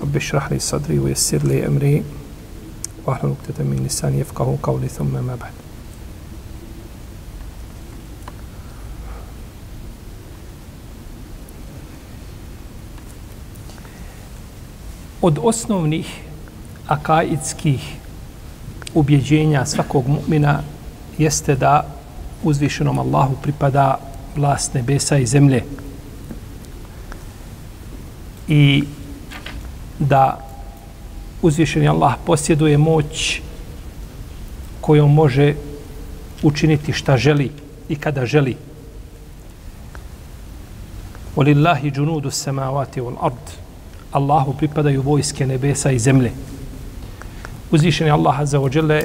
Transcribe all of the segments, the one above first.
Rabbi šrahli sadri u jesir li emri vahlu nuktete min lisan jefkahu kauli thumme mabad. Od osnovnih akaidskih ubjeđenja svakog mu'mina jeste da uzvišenom Allahu pripada vlast nebesa i zemlje. I da uzvišeni Allah posjeduje moć kojom može učiniti šta želi i kada želi. Walillahi junudu samavati wal ard. Allahu pripadaju vojske nebesa i zemlje. Uzvišeni Allah azza wa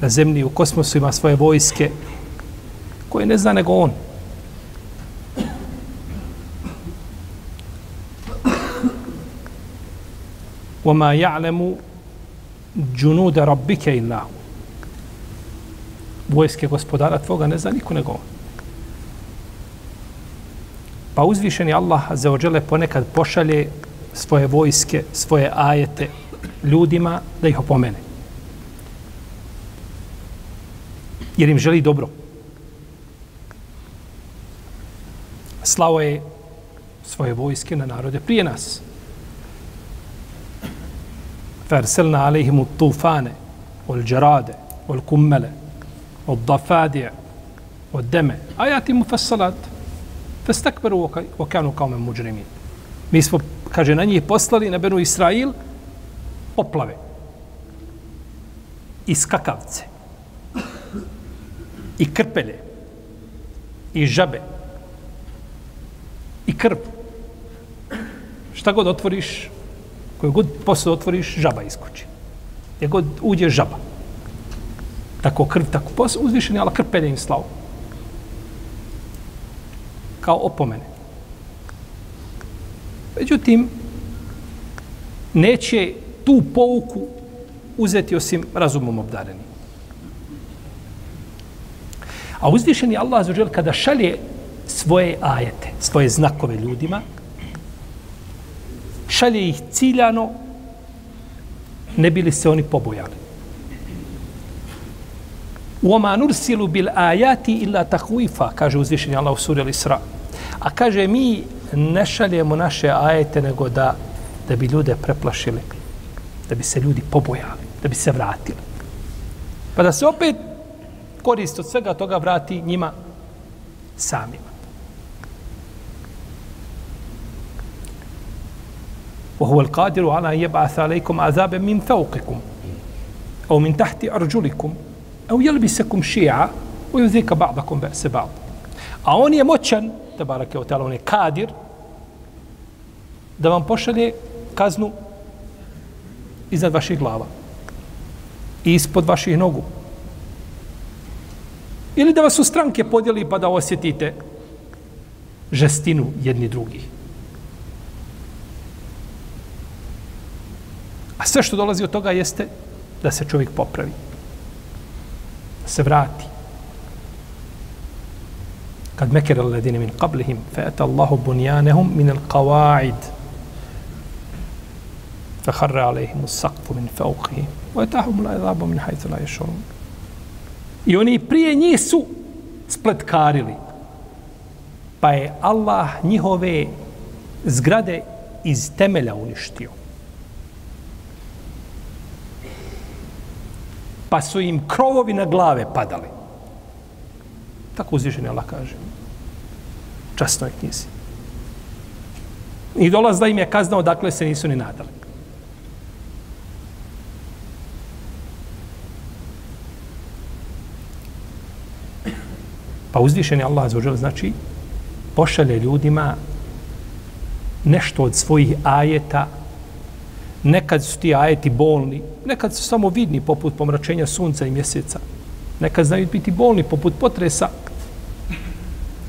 na zemlji u kosmosu ima svoje vojske koje ne zna nego on. وما يعلم جنود ربك إلا هو vojske gospodara tvoga ne zna niko nego on. Pa uzvišeni Allah za ođele ponekad pošalje svoje vojske, svoje ajete ljudima da ih opomene. Jer im želi dobro. Slavo je svoje vojske na narode prije nas. فارسلنا عليهم الطوفان والجراد والكمل والضفادع والدم آيات مفصلات فاستكبروا وكانوا قوما مجرمين Mi smo, kaže, na njih poslali na Benu Israil poplave i skakavce i krpelje i žabe i krp. Šta god otvoriš, koju god posao otvoriš, žaba iskoči. Gdje god uđe žaba. Tako krv, tako posao, uzvišen je, Allah krpelje im slavu. Kao opomene. Međutim, neće tu pouku uzeti osim razumom obdareni. A uzvišeni Allah kada šalje svoje ajete, svoje znakove ljudima, šalje ih ciljano, ne bili se oni pobojali. Uoma nursilu bil ajati illa takvifa, kaže uzvišenje Allah u suri Al-Isra. A kaže, mi ne šaljemo naše ajete nego da, da bi ljude preplašili, da bi se ljudi pobojali, da bi se vratili. Pa da se opet korist od svega toga vrati njima samima. وهو القادر على أن يبعث عليكم عذابا من فوقكم أو من تحت أرجلكم أو يلبسكم شيعا ويذيك بعضكم بأس بعض A on je moćan, tabarake o tala, on je kadir, da vam pošalje kaznu iznad vaših glava i ispod vaših nogu. Ili da vas u stranke podijeli pa da osjetite žestinu jedni drugih. A sve što dolazi od toga jeste da se čovjek popravi. Da se vrati. Kad mekere ledine min qablihim, fe eta Allahu bunjanehum min al qawa'id. Fe harre alejhim usakfu min fauqihim. Wa etahum la idhabu min hajtu la ješurun. I oni prije njih su spletkarili. Pa je Allah njihove zgrade iz temelja uništio. Pa su im krovovi na glave padali. Tako uzvišen je Allah kaže. Časno knjizi. I dolaz da im je kaznao, dakle se nisu ni nadali. Pa uzvišen je Allah zaođel, znači, pošalje ljudima nešto od svojih ajeta, nekad su ti ajeti bolni, nekad su samo vidni poput pomračenja sunca i mjeseca, nekad znaju biti bolni poput potresa,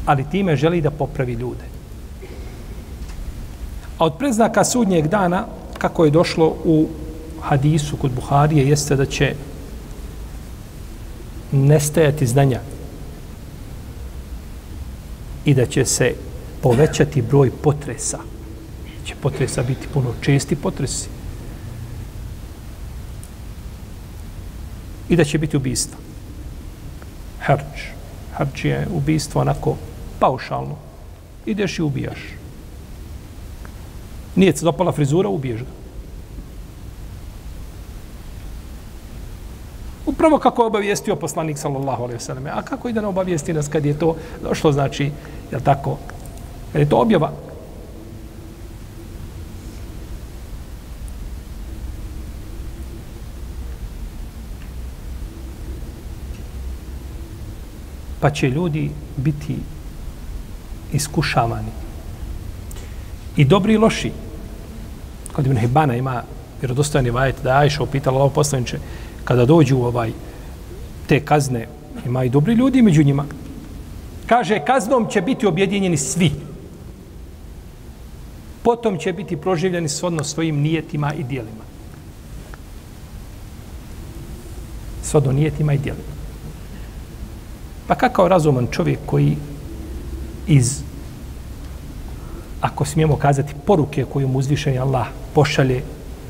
ali time želi da popravi ljude. A od preznaka sudnjeg dana, kako je došlo u hadisu kod Buharije, jeste da će nestajati znanja i da će se povećati broj potresa. Će potresa biti puno česti potresi. I da će biti ubistva. Harč. Harč je ubistvo onako paušalno. Ideš i ubijaš. Nije se dopala frizura, ubiješ ga. Upravo kako je obavijestio poslanik sallallahu alejhi ve selleme. A kako ide na obavijesti nas kad je to došlo, znači, je tako? Kad je to objava. Pa će ljudi biti iskušavani. I dobri i loši. Kod Ibn Hibana ima vjerodostojni vajet da je Ajša upitala ovo poslaniče, kada dođu ovaj te kazne, ima i dobri ljudi među njima. Kaže, kaznom će biti objedinjeni svi. Potom će biti proživljeni svodno svojim nijetima i dijelima. Svodno nijetima i dijelima. Pa kakav razuman čovjek koji iz, ako smijemo kazati, poruke koju mu uzvišeni Allah pošalje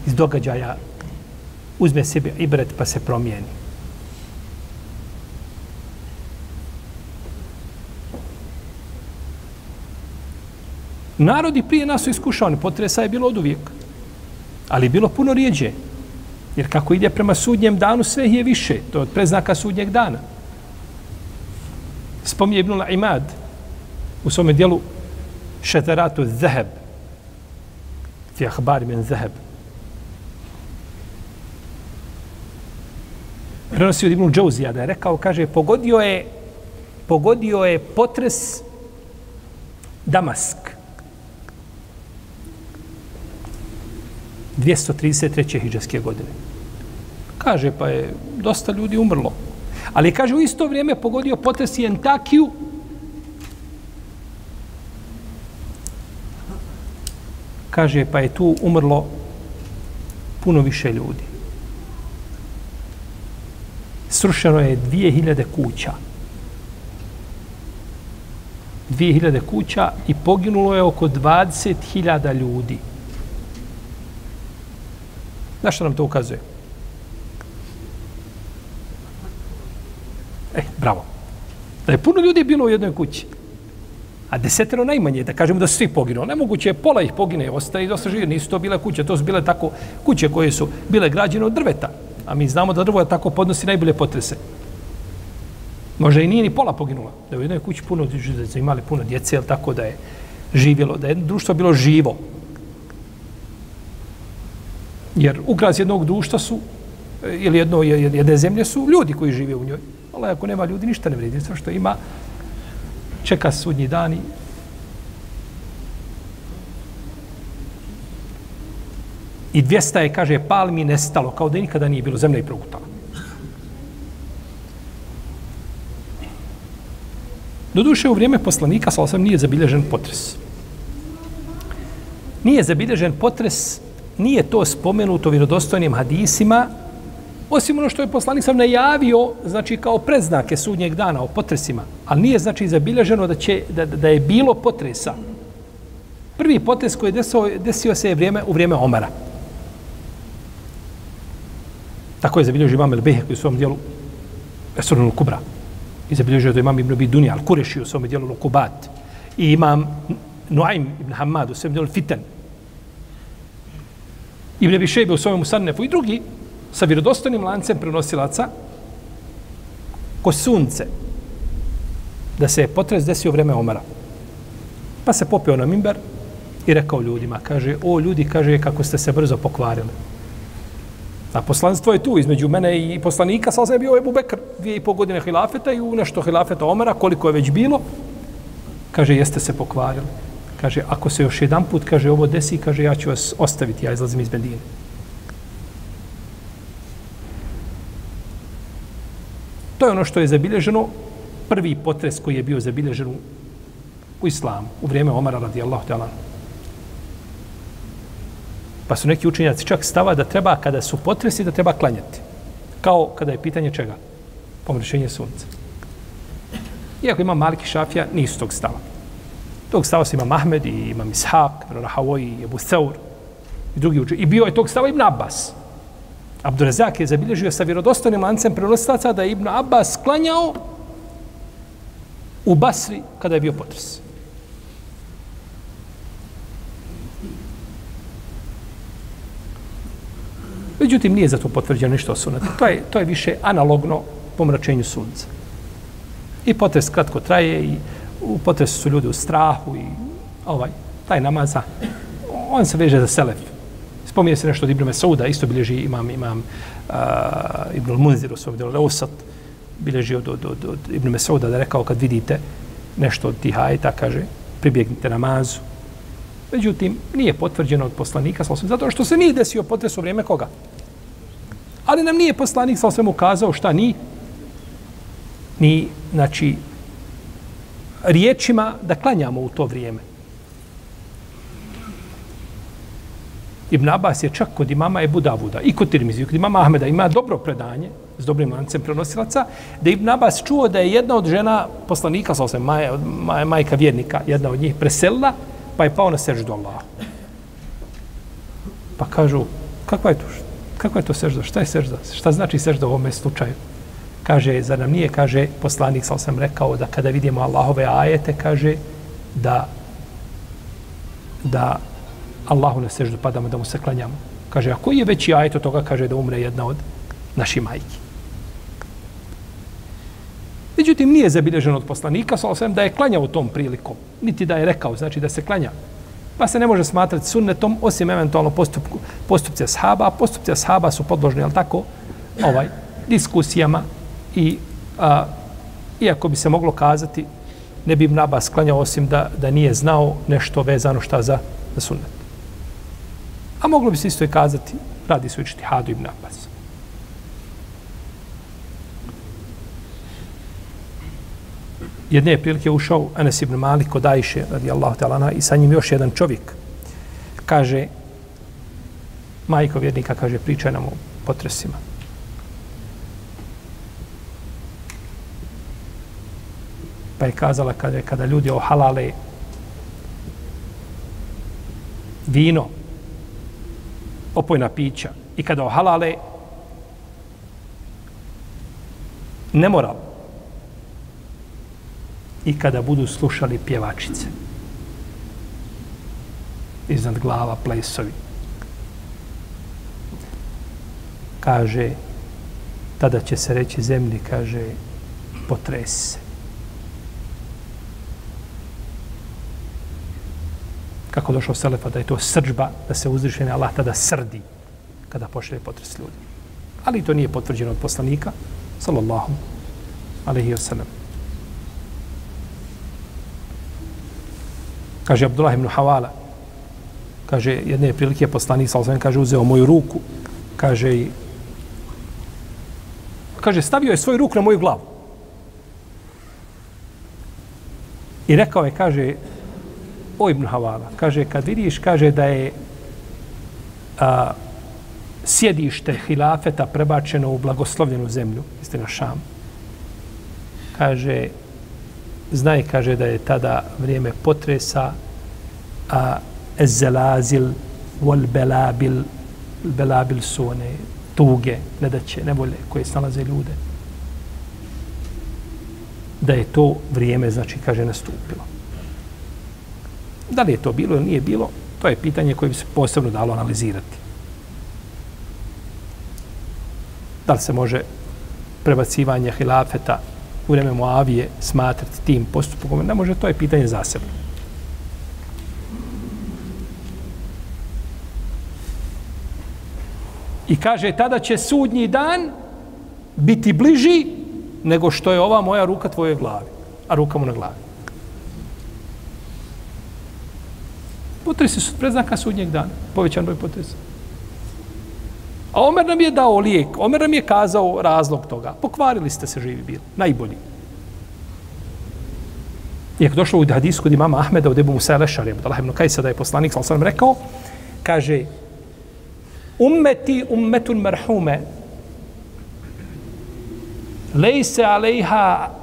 iz događaja uzme sebi ibret pa se promijeni. Narodi prije nas su iskušavani, potresa je bilo od uvijek. Ali je bilo puno rijeđe. Jer kako ide prema sudnjem danu, sve je više. To je od preznaka sudnjeg dana. Spominje Ibnul Imad u svome dijelu šeteratu zaheb. Fi ahbar men zaheb. prenosi od Ibnul Džauzija da je rekao, kaže, pogodio je, pogodio je potres Damask. 233. hiđarske godine. Kaže, pa je dosta ljudi umrlo. Ali kaže, u isto vrijeme pogodio potres i Entakiju, kaže, pa je tu umrlo puno više ljudi srušeno je 2000 kuća. 2000 kuća i poginulo je oko 20.000 ljudi. Na što nam to ukazuje? E, bravo. Da je puno ljudi bilo u jednoj kući. A desetero najmanje, da kažemo da su svi poginu. Nemoguće je pola ih pogine, ostaje i dosta žive. Nisu to bile kuće, to su bile tako kuće koje su bile građene od drveta. A mi znamo da drvo tako podnosi najbolje potrese. Može i nije ni pola poginula. Da u jednoj kući puno da imali puno djece, ali tako da je živjelo, da je društvo bilo živo. Jer ukras jednog društva su, e, ili jedno, jedne zemlje su ljudi koji žive u njoj. Ali ako nema ljudi, ništa ne vredi. Sve što ima, čeka sudnji dan i I 200 je, kaže, palmi nestalo, kao da nikada nije bilo zemlja i progutala. Doduše, u vrijeme poslanika, sa osam, nije zabilježen potres. Nije zabilježen potres, nije to spomenuto vjerodostojnim hadisima, osim ono što je poslanik sam najavio, znači kao predznake sudnjeg dana o potresima, ali nije znači zabilježeno da, će, da, da je bilo potresa. Prvi potres koji je desio, desio se je vrijeme, u vrijeme Omara. Tako je zabilježio imam El Behek u svom dijelu Esurnu Kubra. I zabilježio da imam Ibn Abi Dunja Al Kureši u svom dijelu Lukubat. I imam Nuaim Ibn Hamad u svom dijelu Fitan. Ibn Abi Šejbe u svom Musannefu i drugi sa vjerodostojnim lancem prenosilaca ko sunce da se potres desio vreme Omara. Pa se popio na mimber i rekao ljudima, kaže, o ljudi, kaže, kako ste se brzo pokvarili. A poslanstvo je tu između mene i poslanika, sa je bio Ebu Bekr, dvije i pol godine hilafeta i u nešto hilafeta Omara, koliko je već bilo, kaže, jeste se pokvarili. Kaže, ako se još jedan put, kaže, ovo desi, kaže, ja ću vas ostaviti, ja izlazim iz Medine. To je ono što je zabilježeno, prvi potres koji je bio zabilježen u, u islamu, u vrijeme Omara radijallahu ta'ala. Pa su neki učenjaci čak stava da treba, kada su potresi, da treba klanjati. Kao kada je pitanje čega? Pomrešenje sunca. Iako ima Maliki Šafija, nisu tog stava. Tog stava su ima Mahmed i ima Ishaq, Rahavoj i Ebu Seur i drugi učenjaci. I bio je tog stava Ibn Abbas. Abdurazak je zabilježio sa vjerodostojnim lancem prenostaca da je Ibn Abbas klanjao u Basri kada je bio potres. Međutim, nije za to potvrđeno ništa o sunetu. To je, to je više analogno pomračenju sunca. I potres kratko traje i u potresu su ljudi u strahu i ovaj, taj namaza, on se veže za selef. Spominje se nešto od Ibn Mesouda, isto bilježi imam, imam uh, Ibn Munzir u svom delu Leusat, bilježi od, od, od, od Ibn Mesouda da rekao kad vidite nešto od tih ajeta, kaže, pribjegnite namazu. Međutim, nije potvrđeno od poslanika, zato što se nije desio potres u vrijeme koga? Ali nam nije poslanik sa osvim ukazao šta ni ni znači riječima da klanjamo u to vrijeme. Ibn Abbas je čak kod imama Ebu Davuda i kod Tirmizi, kod imama Ahmeda ima dobro predanje s dobrim lancem prenosilaca, da Ibn Abbas čuo da je jedna od žena poslanika, sa osam, maj, maj, majka vjernika, jedna od njih preselila, pa je pao na seždu Allah. Pa kažu, kakva je to? Kakva je to sežda? Šta je sežda? Šta znači sežda u ovome slučaju? Kaže, za nam nije, kaže, poslanik, sa sam rekao, da kada vidimo Allahove ajete, kaže, da da Allahu na seždu padamo, da mu se klanjamo. Kaže, a koji je veći ajet od toga, kaže, da umre jedna od naših majki. Međutim, nije zabilježeno od poslanika, sa osvijem da je klanjao tom prilikom, niti da je rekao, znači da se klanja. Pa se ne može smatrati sunnetom, osim eventualno postupku, postupce sahaba, a postupce sahaba su podložni, ali tako, ovaj, diskusijama i a, iako bi se moglo kazati, ne bi im naba sklanjao osim da, da nije znao nešto vezano šta za, za sunnet. A moglo bi se isto i kazati, radi se o Hadu ibn Abbas. Jedne je prilike ušao Anas ibn Malik kod Ajše, radi Allahu talana, i sa njim još jedan čovjek. Kaže, majko vjernika, kaže, pričaj nam o potresima. Pa je kazala kada, kada ljudi ohalale vino, opojna pića, i kada ohalale nemoral, i kada budu slušali pjevačice. Iznad glava plesovi. Kaže tada će se reći zemlji kaže potresi se. Kako došao Selefa da je to srđba da se uzrišene Allah tada srdi kada pošle potres ljudi ali to nije potvrđeno od poslanika sallallahu alaihi wa sallam kaže Abdullah ibn Havala, kaže, jedne prilike poslanik, sa kaže, uzeo moju ruku, kaže, i, kaže, stavio je svoju ruku na moju glavu. I rekao je, kaže, o Ibn Havala, kaže, kad vidiš, kaže, da je a, sjedište hilafeta prebačeno u blagoslovljenu zemlju, istina Šam, kaže, znaj, kaže, da je tada vrijeme potresa, a ezelazil wal belabil, belabil su one tuge, nedaće, nevolje koje snalaze ljude. Da je to vrijeme, znači, kaže, nastupilo. Da li je to bilo ili nije bilo, to je pitanje koje bi se posebno dalo analizirati. Da li se može prebacivanje hilafeta u vreme Moavije smatrati tim postupkom? ne može, to je pitanje zasebno. I kaže, tada će sudnji dan biti bliži nego što je ova moja ruka tvoje glavi, a ruka mu na glavi. Potresi su predznaka sudnjeg dana. Povećan broj potresa. A Omer nam je dao lijek. Omer nam je kazao razlog toga. Pokvarili ste se živi bili. Najbolji. Iako došlo u hadisku kod imama Ahmeda od Ebu Musa Lešari, od Allah ibn Kajsa da je poslanik, sam sam rekao, kaže, ummeti ummetun merhume, lejse alejha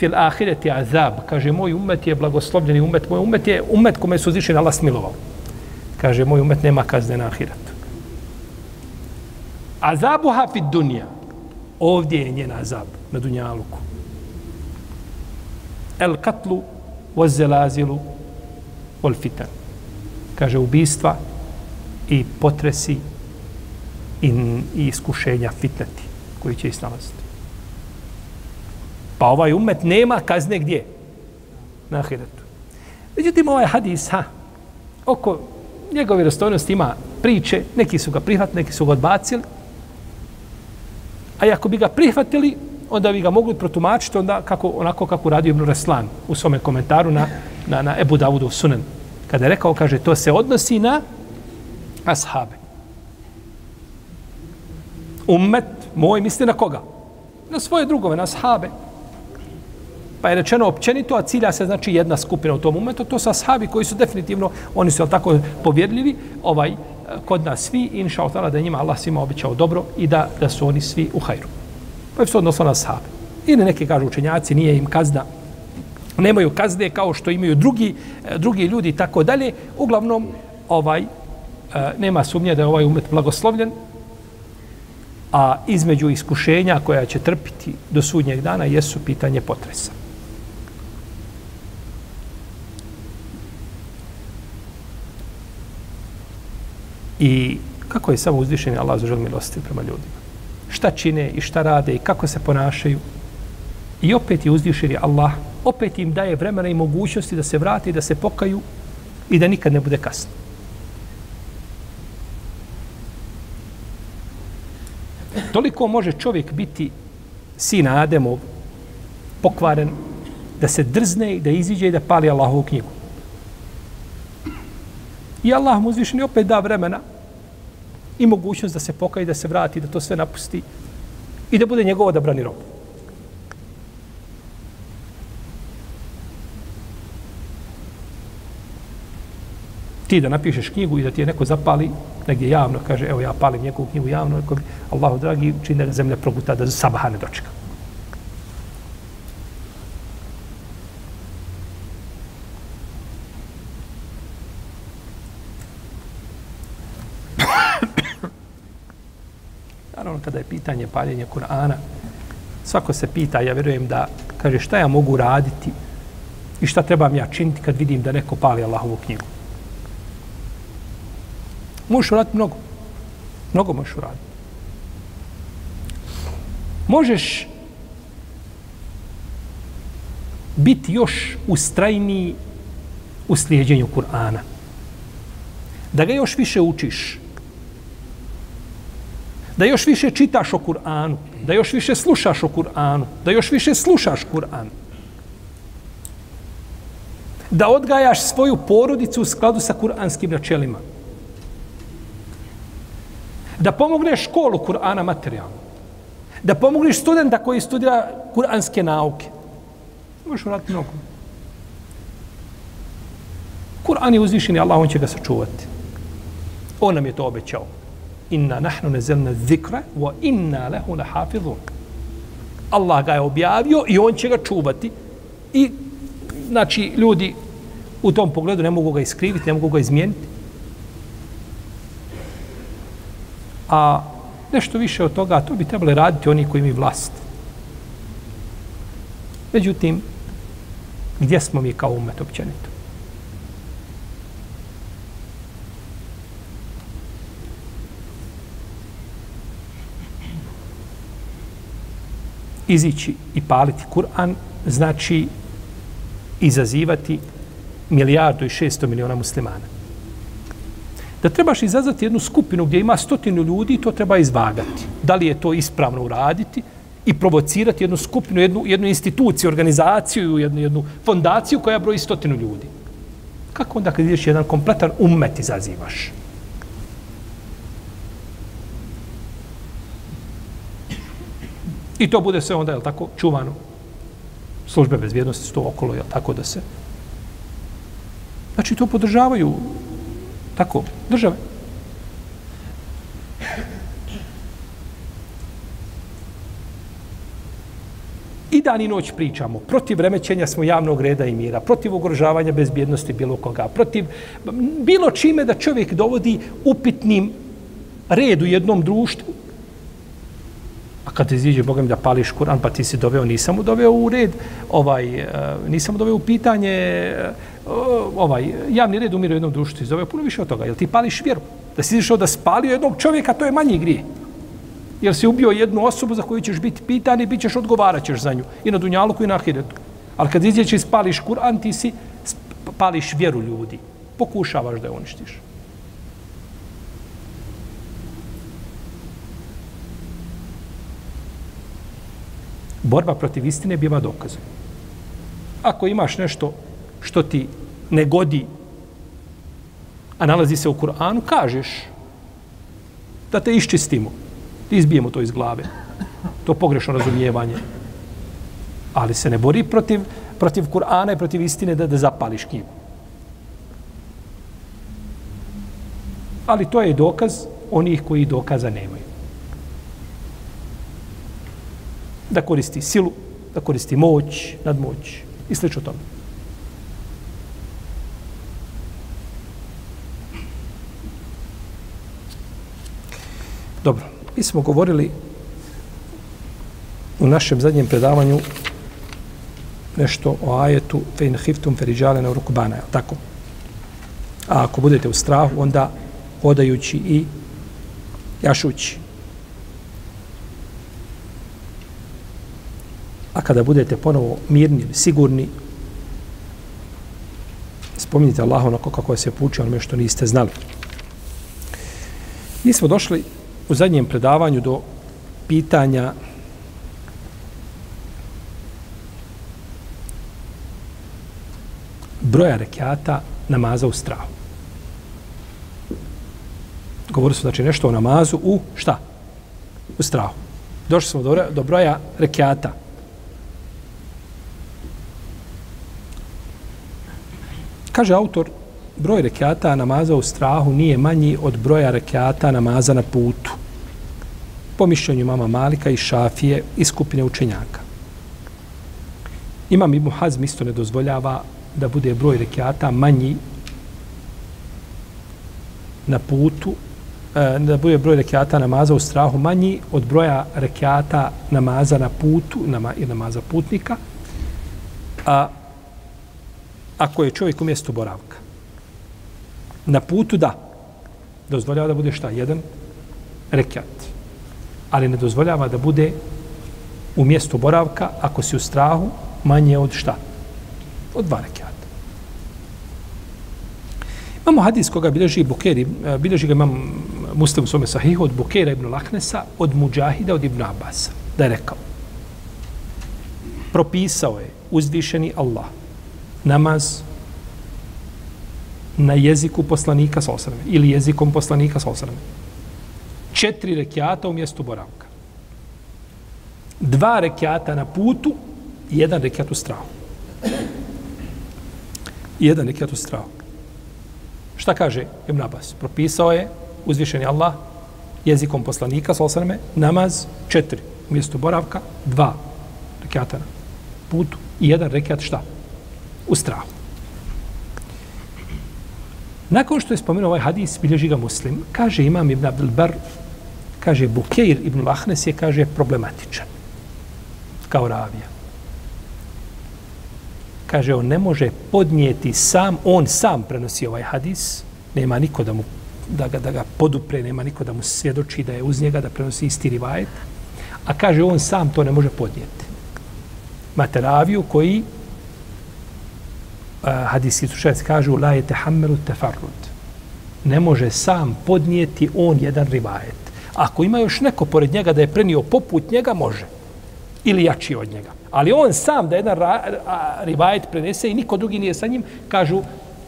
fil ahireti azab. Kaže, moj umet je blagoslovljeni umet, moj umet je umet kome su zišeni Allah smilovao. Kaže, moj umet nema kazne na ahiretu. Azabu hafid dunja. Ovdje je njen azab na dunjaluku. El katlu voz ol fitan. Kaže, ubistva i potresi i, i iskušenja fitneti koji će isnalaziti. Pa ovaj umet nema kazne gdje? Na ahiretu. Međutim, ovaj hadis, ha, oko njegove vjerostojnosti ima priče, neki su ga prihvatili, neki su ga odbacili, a ako bi ga prihvatili, onda bi ga mogli protumačiti onda kako, onako kako radi Ibn Raslan u svome komentaru na, na, na Ebu Davudu Sunan. Kada je rekao, kaže, to se odnosi na ashabe. Ummet moj misli na koga? Na svoje drugove, na ashabe. Pa je rečeno općenito, a cilja se znači jedna skupina u tom momentu, to su ashabi koji su definitivno, oni su tako povjedljivi, ovaj, kod nas svi, inša Allah, da njima Allah svima običao dobro i da, da su oni svi u hajru. Pa je se odnosno na ashabi. Ili neki kažu učenjaci, nije im kazna, nemaju kazne kao što imaju drugi, e, drugi ljudi i tako dalje. Uglavnom, ovaj, e, nema sumnje da je ovaj umet blagoslovljen, a između iskušenja koja će trpiti do sudnjeg dana jesu pitanje potresa. I kako je samo uzdišen Allah za žel milosti prema ljudima. Šta čine i šta rade i kako se ponašaju. I opet je uzvišen Allah, opet im daje vremena i mogućnosti da se vrate i da se pokaju i da nikad ne bude kasno. Toliko može čovjek biti sin Ademov, pokvaren, da se drzne i da iziđe i da pali Allahovu knjigu. I Allah mu uzvišeni opet da vremena i mogućnost da se pokaje, da se vrati, da to sve napusti i da bude njegovo odabrani rob. Ti da napišeš knjigu i da ti je neko zapali negdje javno, kaže, evo ja palim njegovu knjigu javno, Allahu dragi, čini da zemlja proguta da sabaha ne dočeka. Naravno, kada je pitanje paljenja Kur'ana, svako se pita, ja vjerujem da, kaže, šta ja mogu raditi i šta trebam ja činiti kad vidim da neko pali Allahovu knjigu. Možeš uraditi mnogo. Mnogo možeš uraditi. Možeš biti još ustrajniji u slijedjenju Kur'ana. Da ga još više učiš da još više čitaš o Kur'anu, da još više slušaš o Kur'anu, da još više slušaš Kur'an. Da odgajaš svoju porodicu u skladu sa kur'anskim načelima. Da pomogneš školu Kur'ana materijalno. Da pomogneš studenta koji studira kur'anske nauke. Možeš vratiti mnogo. Kur'an je uzvišen i Allah, on će ga sačuvati. On nam je to obećao inna nahnu nezelna zikra wa inna lahu lahafizun. Allah ga je objavio i on će ga čuvati. I znači ljudi u tom pogledu ne mogu ga iskriviti, ne mogu ga izmijeniti. A nešto više od toga, to bi trebali raditi oni koji imaju vlast. Međutim, gdje smo mi kao umet općenito? Izići i paliti Kur'an znači izazivati milijardu i šesto miliona muslimana. Da trebaš izazvati jednu skupinu gdje ima stotinu ljudi, to treba izvagati. Da li je to ispravno uraditi i provocirati jednu skupinu, jednu, jednu instituciju, organizaciju, jednu, jednu fondaciju koja broji stotinu ljudi. Kako onda kad ideš jedan kompletan ummet izazivaš? I to bude sve onda, jel tako, čuvano. Službe bezbjednosti su to okolo, jel tako da se... Znači, to podržavaju tako, države. I dan i noć pričamo. Protiv remećenja smo javnog reda i mira, protiv ugrožavanja bezbjednosti bilo koga, protiv bilo čime da čovjek dovodi upitnim redu u jednom društvu. A kad iziđe Bogom da pališ Kur'an, pa ti si doveo, nisam mu doveo u red, ovaj, eh, nisam mu doveo u pitanje eh, ovaj, javni red umire u jednom društvu, ti zove puno više od toga. Jel ti pališ vjeru? Da si izišao da spalio jednog čovjeka, to je manji grije. Jer si ubio jednu osobu za koju ćeš biti pitan i bit ćeš odgovarat ćeš za nju. I na Dunjaluku i na Ahiretu. Ali kad iziđeš i spališ Kur'an, ti si pališ vjeru ljudi. Pokušavaš da je uništiš. Borba protiv istine biva dokazom. Ako imaš nešto što ti ne godi, a nalazi se u Kur'anu, kažeš da te iščistimo izbijemo to iz glave. To pogrešno razumijevanje. Ali se ne bori protiv, protiv Kur'ana i protiv istine da, da zapališ knjigu. Ali to je dokaz onih koji dokaza nemaju. Da koristi silu, da koristi moć, nadmoć i sl. tome. Dobro. Mi smo govorili u našem zadnjem predavanju nešto o ajetu fein hiftum feriđale na urukbana, je tako? A ako budete u strahu, onda hodajući i jašući. A kada budete ponovo mirni ili sigurni, spominjite Allah onako kako se puče onome što niste znali. Mi smo došli u zadnjem predavanju do pitanja broja rekiata namaza u strahu. Govorili smo znači nešto o namazu u šta? U strahu. Došli smo do, do broja rekiata. Kaže autor, broj rekiata namaza u strahu nije manji od broja rekiata namaza na putu. Po mišljenju mama Malika i Šafije i skupine učenjaka. Imam Ibn Hazm isto ne dozvoljava da bude broj rekiata manji na putu, e, da bude broj rekiata namaza u strahu manji od broja rekiata namaza na putu nama, i namaza putnika, a ako je čovjek u mjestu boravka na putu da dozvoljava da bude šta? Jedan rekat. Ali ne dozvoljava da bude u mjestu boravka ako si u strahu manje od šta? Od dva rekata. Imamo hadis koga bilježi Bukeri, e, bilježi ga imam muslim u svome sahihu od Bukera ibn Lahnesa, od Mujahida, od Ibn Abasa, Da je rekao, propisao je uzvišeni Allah namaz na jeziku poslanika sa osrame ili jezikom poslanika sa osrame. Četiri rekiata u mjestu boravka. Dva rekiata na putu i jedan rekiat u strahu. Jedan rekiat u strahu. Šta kaže Ibn Abbas? Propisao je uzvišeni Allah jezikom poslanika sa osrame namaz četiri u mjestu boravka, dva rekiata na putu i jedan rekiat šta? U strahu. Nakon što je spomenuo ovaj hadis, bilježi ga muslim, kaže imam Ibn Abdul Bar, kaže Bukeir Ibn Lahnes je, kaže, problematičan. Kao ravija. Kaže, on ne može podnijeti sam, on sam prenosi ovaj hadis, nema niko da mu da ga, da ga podupre, nema niko da mu svjedoči da je uz njega, da prenosi isti rivajet. A kaže, on sam to ne može podnijeti. Imate raviju koji hadijski slučajci kažu la je tehammelu tefarrud. Ne može sam podnijeti on jedan rivajet. Ako ima još neko pored njega da je prenio poput njega, može. Ili jači od njega. Ali on sam da jedan rivajet prenese i niko drugi nije sa njim, kažu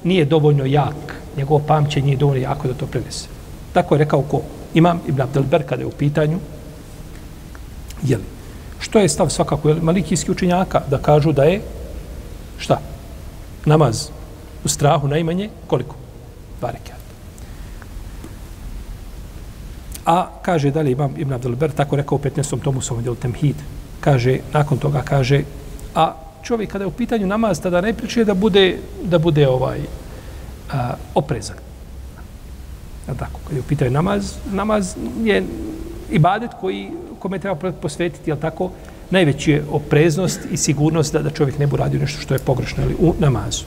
nije dovoljno jak, njegovo pamćenje nije dovoljno jako da to prenese. Tako je rekao ko? Imam Ibn Abdelber kada je u pitanju, jeli, što je stav svakako jeli, malikijski učenjaka da kažu da je, šta? Namaz u strahu najmanje, koliko? Dva rekiata. A kaže dalje imam Ibn Abdelber, tako rekao u 15. tomu svom djelu Temhid, kaže, nakon toga kaže, a čovjek kada je u pitanju namaz, tada ne pričuje da bude, da bude ovaj a, oprezan. Ja tako, kada je u pitanju namaz, namaz je ibadet koji, kome treba posvetiti, jel tako, najveći je opreznost i sigurnost da, da čovjek ne bude radio nešto što je pogrešno ili u namazu.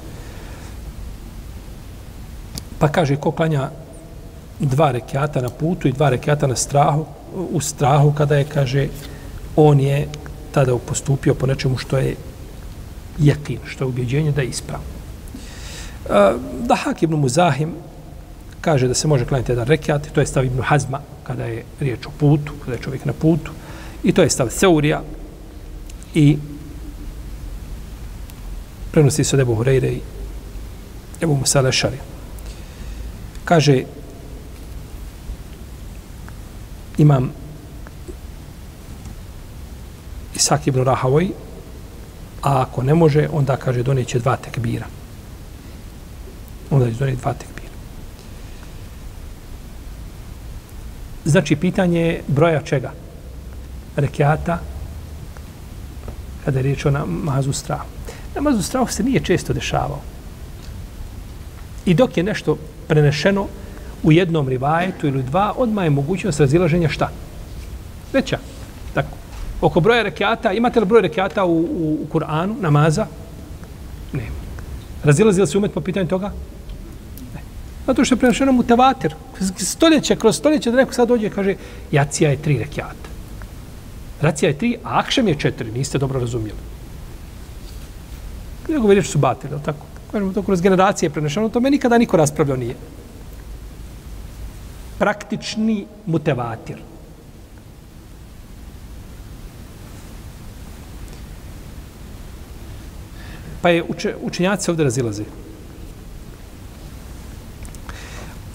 Pa kaže, ko klanja dva rekiata na putu i dva rekiata na strahu, u strahu kada je, kaže, on je tada postupio po nečemu što je jekin, što je ubjeđenje da je ispravno. Da Hak ibn Muzahim kaže da se može klanjati jedan rekiat, to je stav ibn Hazma kada je riječ o putu, kada je čovjek na putu, i to je stav Seurija i prenosi se od Ebu Hureyre i Ebu Musale Šari. Kaže, imam Isak ibn Rahavoj, a ako ne može, onda kaže donijeće dva tekbira. Onda će donijeti dva tekbira. Znači, pitanje je broja čega? Rekiata, kada je riječ o namazu strahu. Namazu strahu se nije često dešavao. I dok je nešto prenešeno u jednom rivajetu ili dva, odma je mogućnost razilaženja šta? Veća. Tako. Oko broja rekiata, imate li broj rekiata u, u, u Kur'anu, namaza? Ne. Razilazi li se umet po pitanju toga? Ne. Zato što je prenešeno mu tevater. Stoljeće, kroz stoljeće da neko sad dođe kaže jacija je tri rekiata. Racija je tri, a akšem je četiri. Niste dobro razumijeli. Ne vidiš su batili, tako? Kažemo to kroz generacije prenešeno, to me nikada niko raspravljao nije. Praktični mutevatir. Pa je uče, učenjaci ovdje razilaze.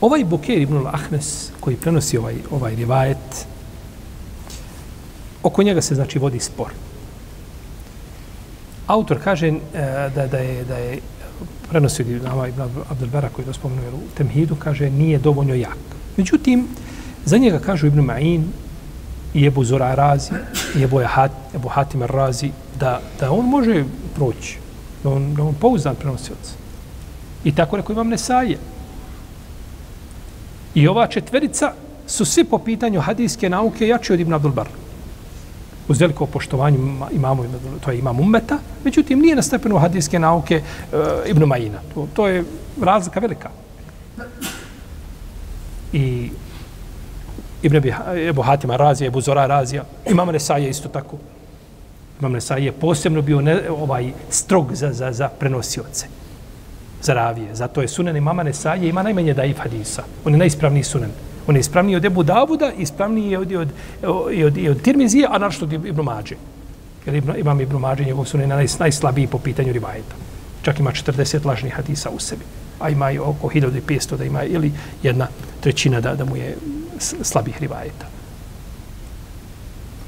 Ovaj Bukir ibn al-Ahnes koji prenosi ovaj, ovaj rivajet, oko njega se znači vodi spor. Autor kaže e, da, da, je, da je prenosio Nama ibn Abdelbera koji je to spomenuo u Temhidu, kaže nije dovoljno jak. Međutim, za njega kažu Ibn Ma'in i Ebu Zora Razi i Ebu, Hat, Ebu Hatim Razi da, da on može proći da on, da on pouzdan prenosioc. I tako rekao imam Nesaje. I ova četverica su svi po pitanju hadijske nauke jači od Ibn Abdul Uz veliko poštovanje imamo, to je imam ummeta, međutim nije na stepenu hadijske nauke e, Ibn Majina. To, to je razlika velika. I Ibn Ebu Hatima Razija, Ebu Zora Razija, imam Nesaje isto tako. Imam Nesaje je posebno bio ne, ovaj strog za, za, za prenosioce, za ravije. Zato je sunen imama Nesaje ima najmanje daif hadisa. On je najispravniji sunen. On je ispravniji od Ebu Davuda, ispravniji je od, od, od, i od Tirmizije, a našto od Ibn Mađe. Jer Ibn, imam Ibn Mađe, njegov su naj, najslabiji po pitanju rivajeta. Čak ima 40 lažnih hadisa u sebi. A ima i oko 1500 da ima ili jedna trećina da, da mu je slabih rivajeta.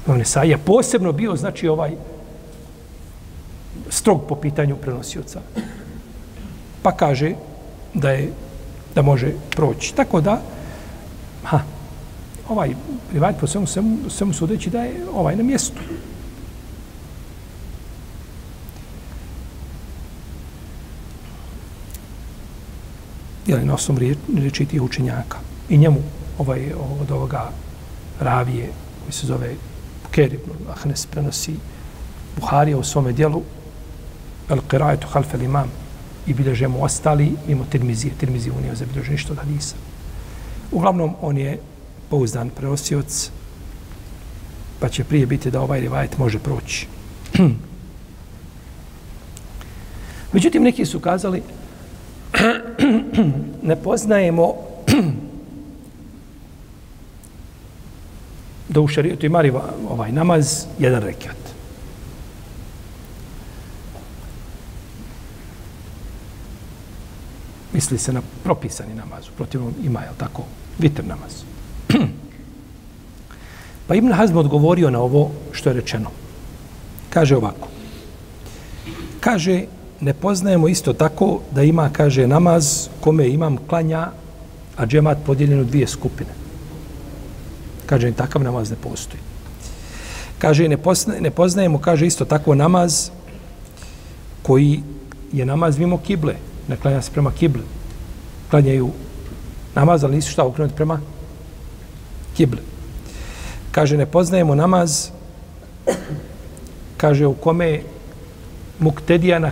Imam Nesaj je posebno bio, znači, ovaj strog po pitanju prenosioca. Pa kaže da je da može proći. Tako da, ha, ovaj rivajt po svemu, svemu, svemu sudeći da je ovaj na mjestu. Jel, na osnovu riječi tih učenjaka. I njemu ovaj, od ovoga ravije koji se zove Buker ibn Ahnes prenosi Buharija u svome dijelu El Qiraetu Halfel Imam i bilježe mu ostali mimo Tirmizije. Tirmizije unije za bilježe od hadisa. Uglavnom, on je pouzdan preosioc, pa će prije biti da ovaj rivajet može proći. Međutim, neki su kazali ne poznajemo da u šarijetu ima ovaj namaz jedan rekiat. misli se na propisani namaz, protivno ima, je tako, vitr namaz. pa Ibn Hazm odgovorio na ovo što je rečeno. Kaže ovako. Kaže, ne poznajemo isto tako da ima, kaže, namaz kome imam klanja, a džemat podijeljen u dvije skupine. Kaže, takav namaz ne postoji. Kaže, ne, poznaje, ne poznajemo, kaže, isto tako namaz koji je namaz mimo kible. Ne klanja se prema kible. Klanjaju namaz, ali nisu šta okrenuti prema kibli. Kaže, ne poznajemo namaz kaže u kome muktedija na,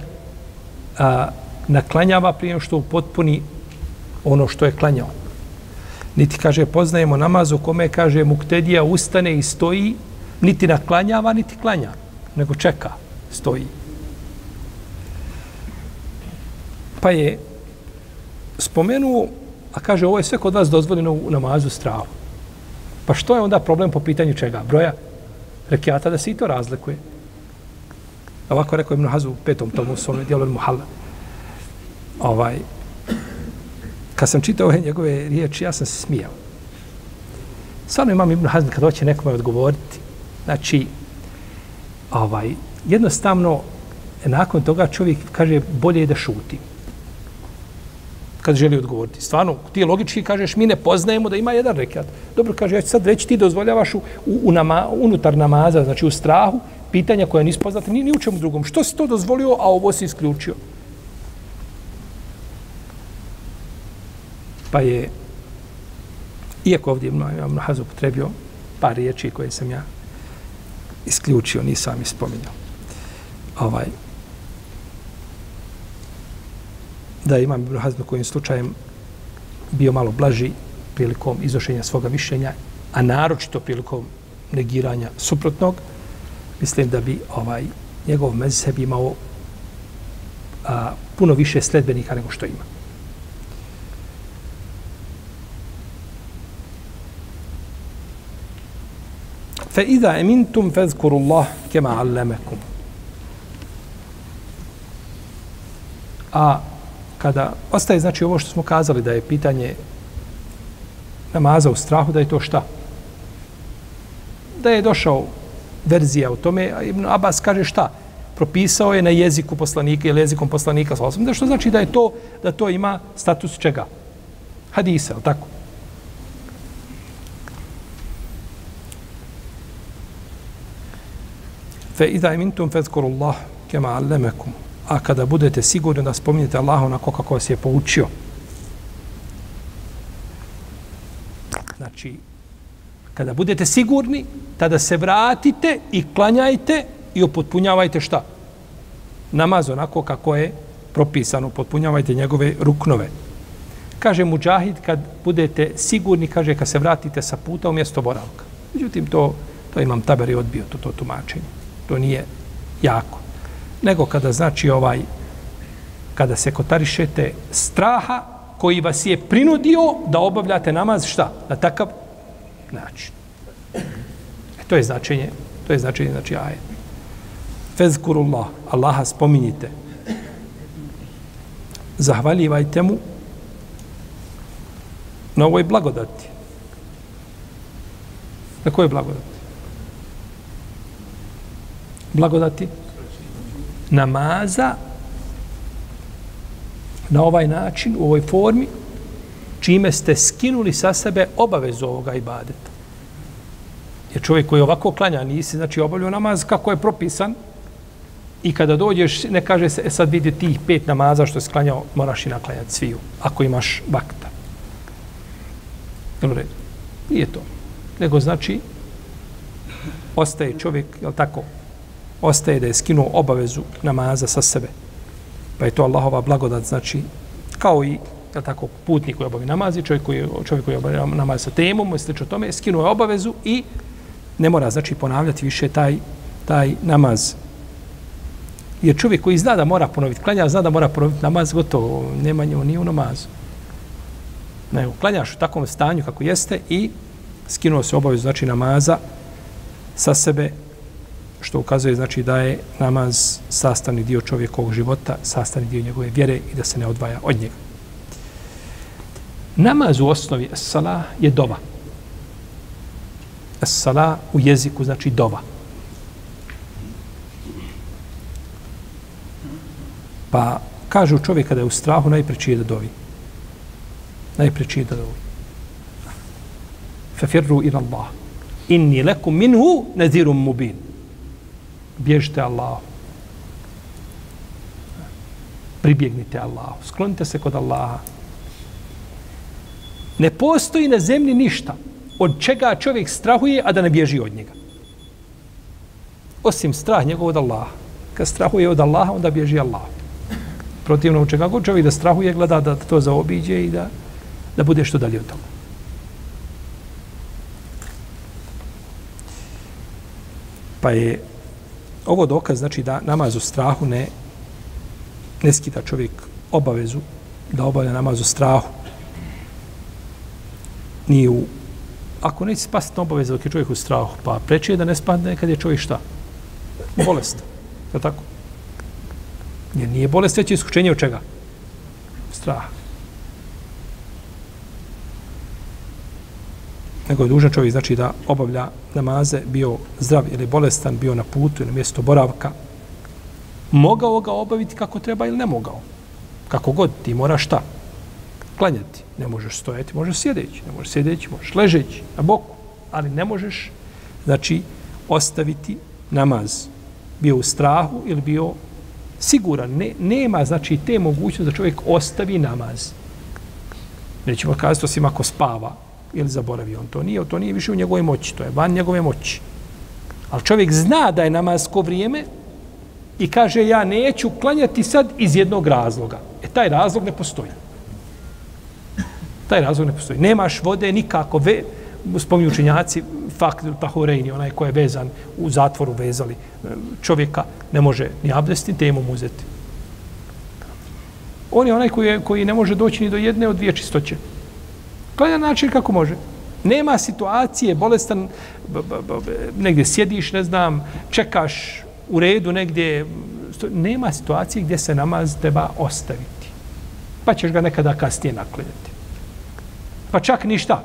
a, naklanjava prije što upotpuni ono što je klanjao. Niti kaže poznajemo namaz u kome kaže muktedija ustane i stoji, niti naklanjava, niti klanja, nego čeka, stoji. Pa je spomenuo, a kaže ovo je sve kod vas dozvoljeno u namazu strahu. Pa što je onda problem po pitanju čega? Broja rekiata da se i to razlikuje. Ovako rekao Ibn Hazu u petom tomu svome dijelu Muhalla. Ovaj, kad sam čitao ove njegove riječi, ja sam se smijao. Stvarno imam Ibn Hazm kad hoće nekome odgovoriti. Znači, ovaj, jednostavno, nakon toga čovjek kaže bolje je da šuti. Kad želi odgovoriti. Stvarno, ti logički kažeš, mi ne poznajemo da ima jedan rekat. Dobro, kaže, ja ću sad reći, ti dozvoljavaš u, u nama, unutar namaza, znači u strahu, pitanja koja nisu poznata ni, ni u čemu drugom. Što si to dozvolio, a ovo si isključio? Pa je, iako ovdje imam na hazu potrebio par riječi koje sam ja isključio, nisam ispominjao. Ovaj, da imam Ibn Hazm kojim slučajem bio malo blaži prilikom iznošenja svoga mišljenja, a naročito prilikom negiranja suprotnog, mislim da bi ovaj njegov mezheb imao a, puno više sledbenika nego što ima. Fa iza amintum fazkurullah kema allamakum. A kada ostaje znači ovo što smo kazali da je pitanje namaza u strahu da je to šta? Da je došao verzija u tome. Ibn Abbas kaže šta? Propisao je na jeziku poslanika ili jezikom poslanika sa osam. Da što znači da je to, da to ima status čega? Hadisa, ali tako? Fe idha imintum fezkuru Allah kema allemekum. A kada budete sigurni da spominjete Allaha onako kako vas je poučio. Znači, kada budete sigurni, tada se vratite i klanjajte i upotpunjavajte šta? Namaz onako kako je propisano, upotpunjavajte njegove ruknove. Kaže Mujahid, kad budete sigurni, kaže, kad se vratite sa puta u mjesto boravka. Međutim, to, to imam taberi odbio, to, to tumačenje. To nije jako. Nego kada znači ovaj, kada se kotarišete straha koji vas je prinudio da obavljate namaz, šta? Na takav način. E, to je značenje, to je značenje, znači ajet. Fezkurullah, Allaha spominjite. Zahvaljivajte mu na ovoj blagodati. Na kojoj blagodati? Blagodati namaza na ovaj način, u ovoj formi, čime ste skinuli sa sebe obavezu ovoga ibadeta. Jer čovjek koji ovako klanja, nisi znači obavljao namaz kako je propisan, i kada dođeš, ne kaže se, e sad vidi tih pet namaza što je sklanjao, moraš i naklanjati sviju, ako imaš vakta. Jel u redu? Nije to. Nego znači, ostaje čovjek, jel tako, ostaje da je skinuo obavezu namaza sa sebe. Pa je to Allahova blagodat, znači, kao i je tako, putnik koji obavi namaz i čovjek koji, čovjek koji obavi namaz sa temom, misli o tome, skinuo je obavezu i ne mora, znači, ponavljati više taj, taj namaz. Jer čovjek koji zna da mora ponoviti klanja, zna da mora ponoviti namaz, gotovo, nema njemu ni u namazu. Ne, klanjaš u takvom stanju kako jeste i skinuo se obavezu, znači, namaza sa sebe, što ukazuje znači da je namaz sastavni dio čovjekovog života, sastavni dio njegove vjere i da se ne odvaja od njega. Namaz u osnovi sala je dova. Sala u jeziku znači dova. Pa kažu čovjek kada je u strahu najpreći je da dovi. Najpreći je da dovi. Fafirru ila Allah. Inni lekum minhu nazirum mubin. Bježite Allahu. Pribjegnite Allahu. Sklonite se kod Allaha. Ne postoji na zemlji ništa od čega čovjek strahuje, a da ne bježi od njega. Osim strah njegov od Allaha. Kad strahuje od Allaha, onda bježi Allah. Protivno u čega god čovjek da strahuje, gleda da to zaobiđe i da, da bude što dalje od toga. Pa je ovo dokaz, znači da namaz u strahu ne, ne skida čovjek obavezu da obavlja namaz u strahu. Nije u ako neće spasiti obaveza dok je čovjek u strahu, pa preče je da ne spadne kad je čovjek šta? Bolest. Je tako? Jer nije bolest veće iskušenje od čega? Straha. Nego je dužan čovjek znači da obavlja namaze, bio zdrav ili bolestan, bio na putu ili na mjesto boravka. Mogao ga obaviti kako treba ili ne mogao. Kako god, ti moraš šta? Klanjati. Ne možeš stojati, možeš sjedeći. Ne možeš sjedeći, možeš ležeći na boku. Ali ne možeš, znači, ostaviti namaz. Bio u strahu ili bio siguran, ne, nema znači te mogućnosti da čovjek ostavi namaz. Nećemo kazati osim ako spava ili zaboravio on. To nije, to nije više u njegovoj moći, to je van njegove moći. Ali čovjek zna da je namasko vrijeme i kaže ja neću klanjati sad iz jednog razloga. E taj razlog ne postoji. Taj razlog ne postoji. Nemaš vode nikako, ve, spominju učenjaci, fakt tahurejni, onaj ko je vezan u zatvoru vezali čovjeka, ne može ni abdesti, temu uzeti. On je onaj koji, je, koji ne može doći ni do jedne od dvije čistoće. Pa Klanja način kako može. Nema situacije, bolestan, b, b, b, b, negdje sjediš, ne znam, čekaš u redu negdje, nema situacije gdje se namaz treba ostaviti. Pa ćeš ga nekada kasnije naklanjati. Pa čak ništa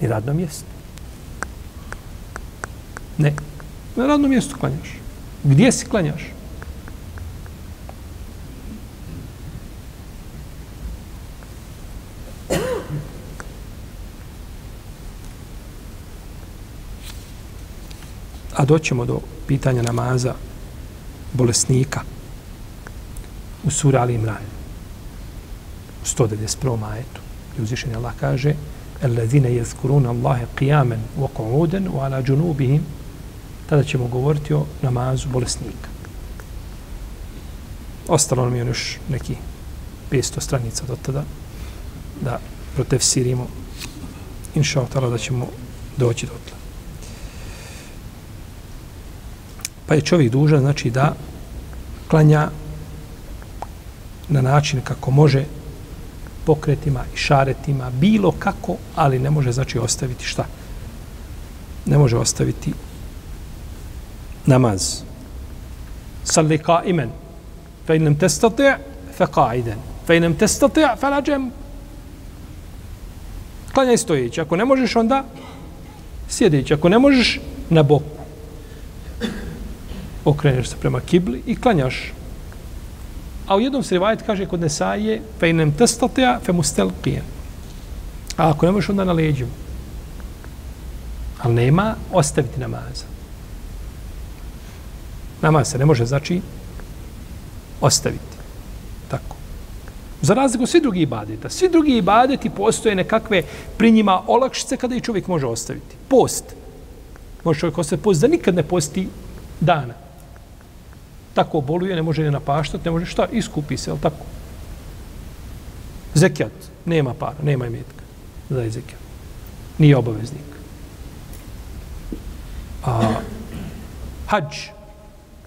ni radno mjesto. Ne. Na radnom mjestu klanjaš. Gdje si klanjaš? a doćemo do pitanja namaza bolesnika u sura Ali Imran. U 191. majetu. I uzvišenje Allah kaže Allazine jezkurun Allahe qijamen wa qu'uden wa ala džunubihim tada ćemo govoriti o namazu bolesnika. Ostalo nam je još neki 500 stranica do tada da protefsirimo. Inša da ćemo doći do tada. Pa je čovjek dužan znači da klanja na način kako može pokretima i šaretima, bilo kako, ali ne može znači ostaviti šta? Ne može ostaviti namaz. Salli ka imen. Fe inem testati, fe ka iden. Fe inem testati, fe lađem. Klanjaj stojeći. Ako ne možeš, onda sjedeći. Ako ne možeš, na boku. Okreneš se prema kibli i klanjaš A u jednom se rivajet kaže kod Nesaje fe inem testatea fe mustelqije. A ako ne možeš onda na leđu. Ali nema ostaviti namaza. Namaz se ne može znači ostaviti. Tako. Za razliku svi drugi ibadeta. Svi drugi ibadeti postoje nekakve pri njima olakšice kada i čovjek može ostaviti. Post. Može čovjek ostaviti post da nikad ne posti dana tako boluje, ne može ne napaštati, ne može šta, iskupi se, ali tako. Zekijat, nema para, nema imetka. Da je zekijat. Nije obaveznik. A, hađ,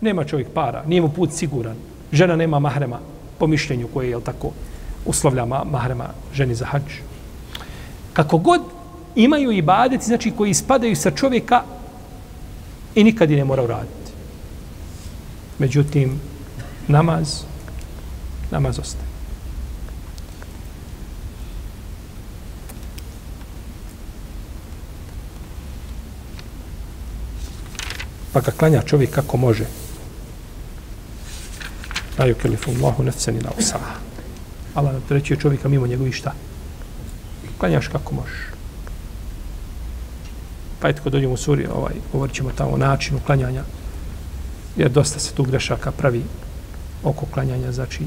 nema čovjek para, nije mu put siguran. Žena nema mahrema, po mišljenju koje je, tako, uslovlja mahrema ženi za hađ. Kako god imaju i znači koji ispadaju sa čovjeka i nikad i ne mora uraditi. Međutim, namaz, namaz ostaje. Pa ga klanja čovjek kako može. Daju kelifu Allahu nefseni na usaha. Allah na treći je čovjeka mimo njegovih šta? Klanjaš kako možeš. Pa je tko dođemo u suri, ovaj, govorit ćemo tamo o načinu klanjanja, jer dosta se tu grešaka pravi oko klanjanja, znači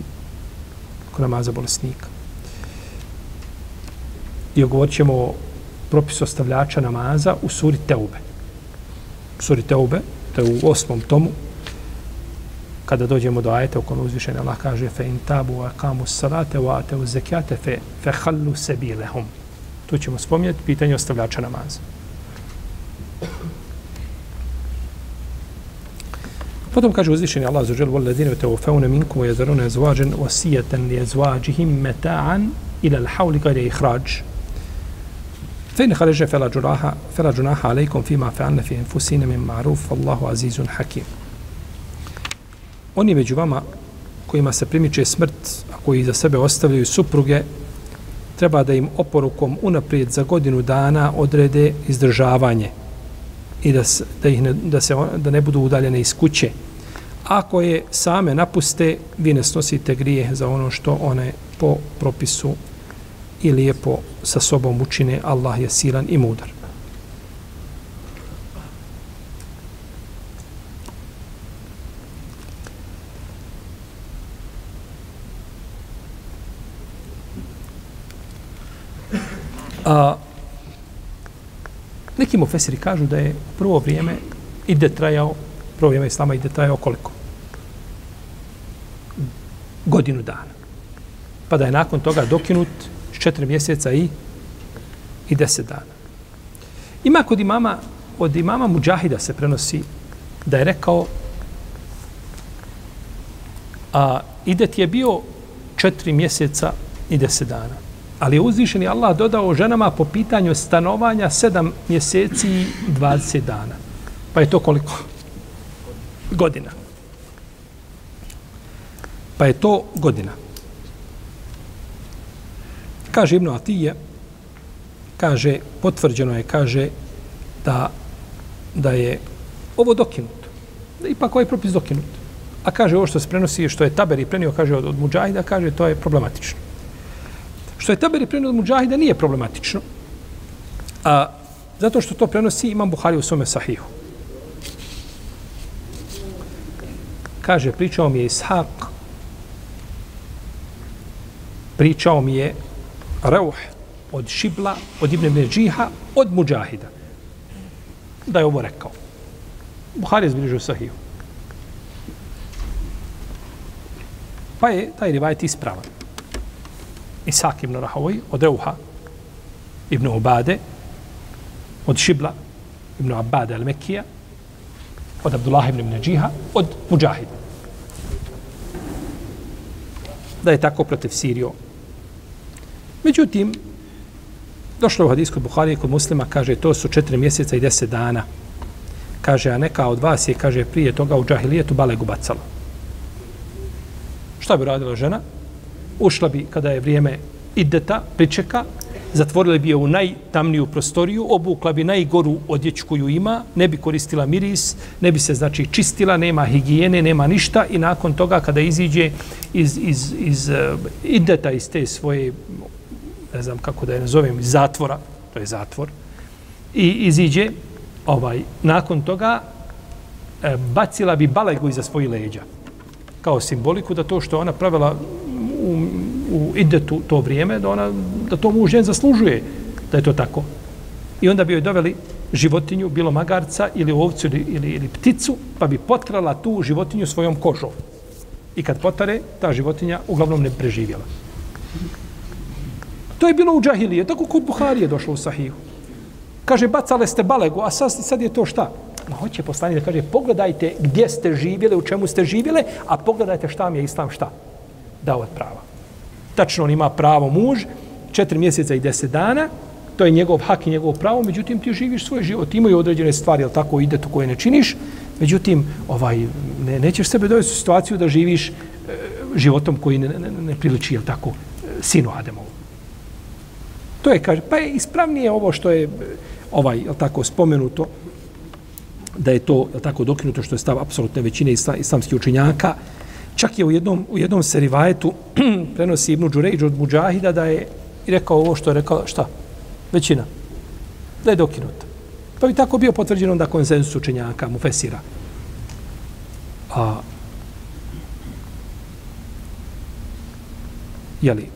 oko namaza bolesnika. I ogovorit ćemo o propisu ostavljača namaza u suri Teube. U suri Teube, to je u osmom tomu, kada dođemo do ajeta u kome uzvišenje Allah kaže fe in tabu wa kamu salate wa ateu zakate fe fe khallu sabilahum tu ćemo spomnjeti pitanje ostavljača namaza Potom kaže uzvišeni Allah za žel vol ladine te ufeune minkum wa yazaruna azwajan wasiyatan li azwajihim mata'an ila al-hawl ghayra ikhraj فإن خرج فلا جناح فلا جناح عليكم فيما فعلنا في أنفسنا من معروف والله عزيز حكيم oni među vama kojima se primiče smrt, a koji za sebe ostavljaju supruge, treba da im oporukom unaprijed za godinu dana odrede izdržavanje i da, se, da, ih ne, da, se, da ne budu udaljene iz kuće. Ako je same napuste, vi ne snosite grije za ono što one po propisu i lijepo sa sobom učine. Allah je silan i mudar. A, neki mu fesiri kažu da je prvo vrijeme ide trajao, prvo vrijeme islama ide trajao koliko? Godinu dana. Pa da je nakon toga dokinut četiri mjeseca i i deset dana. Ima kod imama, od imama Mujahida se prenosi da je rekao a idet je bio četiri mjeseca i deset dana. Ali je uzvišeni Allah dodao ženama po pitanju stanovanja 7 mjeseci i 20 dana. Pa je to koliko? Godina. Pa je to godina. Kaže Ibn Atije, kaže, potvrđeno je, kaže, da, da je ovo dokinuto. Da ipak ovaj propis dokinut. A kaže, ovo što se prenosi, što je Taberi prenio, kaže, od, od Mujahida, kaže, to je problematično. Što je Taberi prenio od Mujahida nije problematično. A, zato što to prenosi Imam Buhari u svome sahihu. Kaže, pričao mi je Ishak, pričao mi je Rauh od Šibla, od Ibn Međiha, od Mujahida. Da je ovo rekao. Buhari je zbližio sahihu. Pa je taj rivajet ispravan. Isak ibn Rahovi, od Euha, ibn Ubade, od Šibla, ibn Abade al-Mekija, od Abdullah ibn Nađiha, od Mujahid. Da je tako protiv Sirio. Međutim, došlo u hadijskoj Buhari kod muslima, kaže, to su četiri mjeseca i deset dana. Kaže, a neka od vas je, kaže, prije toga u džahilijetu balegu bacala. Šta bi radila žena? Ušla bi kada je vrijeme ideta, pričeka, zatvorila bi je u najtamniju prostoriju, obukla bi najgoru odjeću koju ima, ne bi koristila miris, ne bi se znači čistila, nema higijene, nema ništa i nakon toga kada iziđe iz, iz, iz eh, uh, ideta iz te svoje, ne znam kako da je nazovem, iz zatvora, to je zatvor, i iziđe, ovaj, nakon toga e, bacila bi balegu iza svojih leđa kao simboliku da to što ona pravila u, u idetu to vrijeme, da, ona, da to muž žen zaslužuje da je to tako. I onda bi joj doveli životinju, bilo magarca ili ovcu ili, ili, ili pticu, pa bi potrala tu životinju svojom kožom. I kad potare, ta životinja uglavnom ne preživjela. To je bilo u džahilije, tako kod Buhari je došlo u sahiju. Kaže, bacale ste balegu, a sad, sad je to šta? Ma hoće poslani da kaže, pogledajte gdje ste živjeli, u čemu ste živjeli, a pogledajte šta mi je islam šta dao od prava. Tačno on ima pravo muž, četiri mjeseca i deset dana, to je njegov hak i njegov pravo, međutim ti živiš svoj život, imaju određene stvari, ali tako ide to koje ne činiš, međutim, ovaj, ne, nećeš sebe dovesti u situaciju da živiš e, životom koji ne, ne, ne priliči, jel tako, e, sinu Ademovu. To je, kaže, pa je ispravnije ovo što je e, ovaj, jel tako, spomenuto da je to jel tako dokinuto što je stav apsolutne većine isla, islamskih učinjaka, Čak je u jednom, u jednom serivajetu prenosi Ibnu Đurejđ od Mujahida da je i rekao ovo što je rekao, šta? Većina. Da je dokinut. Pa bi tako bio potvrđen onda konsensus učenjaka, mu fesira. A, jeli,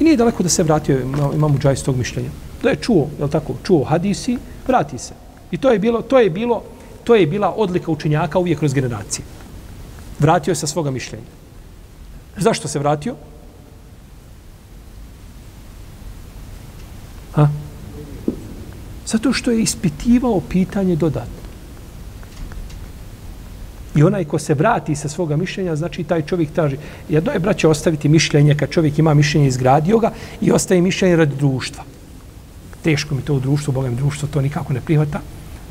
i nije daleko da se vratio imam Džaj s tog mišljenja. Da je čuo, je tako, čuo hadisi, vrati se. I to je bilo, to je bilo, to je bila odlika učenjaka uvijek kroz generacije. Vratio se sa svoga mišljenja. Zašto se vratio? Ha? Zato što je ispitivao pitanje dodatno. I onaj ko se vrati sa svoga mišljenja, znači taj čovjek traži. Jedno je, braće, ostaviti mišljenje kad čovjek ima mišljenje izgradio ga i ostaje mišljenje radi društva. Teško mi to u društvu, Bogam društvo to nikako ne prihvata.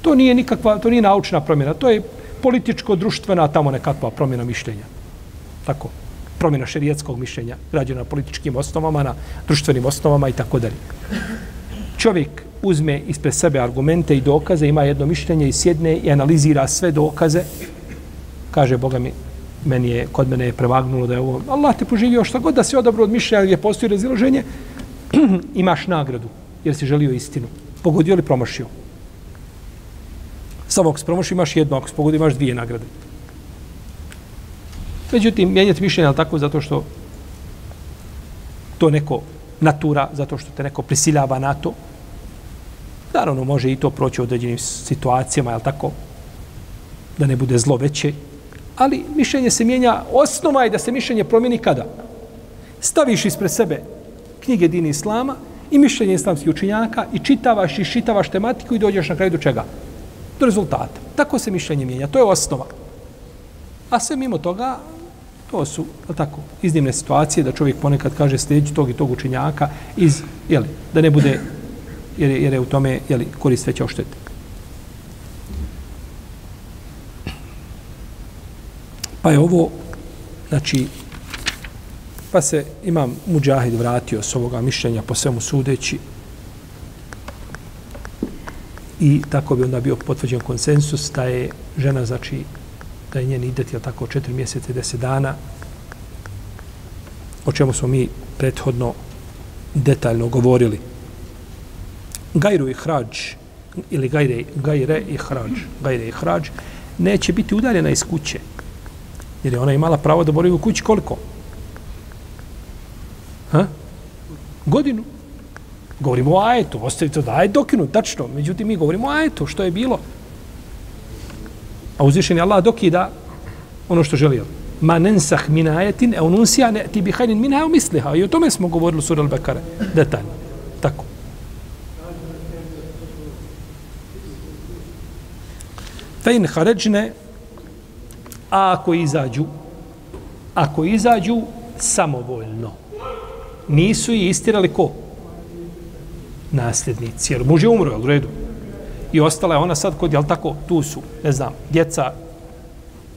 To nije nikakva, to nije naučna promjena, to je političko-društvena tamo nekakva promjena mišljenja. Tako, promjena šerijetskog mišljenja, građena na političkim osnovama, na društvenim osnovama i tako dalje. Čovjek uzme ispred sebe argumente i dokaze, ima jedno mišljenje i sjedne i analizira sve dokaze kaže Boga mi, meni je, kod mene je prevagnulo da je ovo, Allah te poživio šta god da se odabro od mišljenja gdje postoji razilaženje, imaš nagradu, jer si želio istinu. Pogodio li promašio? Samo ako se imaš jedno, ako se imaš dvije nagrade. Međutim, mijenjati mišljenje, ali tako, zato što to neko natura, zato što te neko prisiljava na to, naravno može i to proći u određenim situacijama, je tako, da ne bude zlo veće, ali mišljenje se mijenja, osnova je da se mišljenje promijeni kada? Staviš ispred sebe knjige dini Islama i mišljenje islamskih učinjaka i čitavaš i šitavaš tematiku i dođeš na kraju do čega? Do rezultata. Tako se mišljenje mijenja, to je osnova. A sve mimo toga, to su, tako, iznimne situacije da čovjek ponekad kaže sljedeći tog i tog učenjaka iz, jeli, da ne bude, jer, jer je u tome, jeli, korist veća oštete. Pa je ovo, znači, pa se imam muđahid vratio s ovoga mišljenja po svemu sudeći i tako bi onda bio potvrđen konsensus da je žena, znači, da je njen idet, je tako, četiri mjeseca i deset dana, o čemu smo mi prethodno detaljno govorili. Gajru i hrađ, ili gajre, gajre i hrađ, gajre i hrađ, neće biti udaljena iz kuće, Jer je ona imala pravo da boravi u kući koliko? Ha? Godinu. Govorimo o ajetu, ostavite da ajet dokinu, tačno. Međutim, mi govorimo o ajetu, što je bilo. A uzvišen je Allah dokida ono što želio. Ma nensah min ajetin, e ununsija ne ti bihajnin min hao misliha. I o tome smo govorili u sura al-Bekare. Detaljno. Tako. Fe in haređne A ako izađu, ako izađu samovoljno, nisu i istirali ko? Nasljednici. Jer muž je umro, je u redu? I ostala je ona sad kod, jel tako, tu su, ne znam, djeca,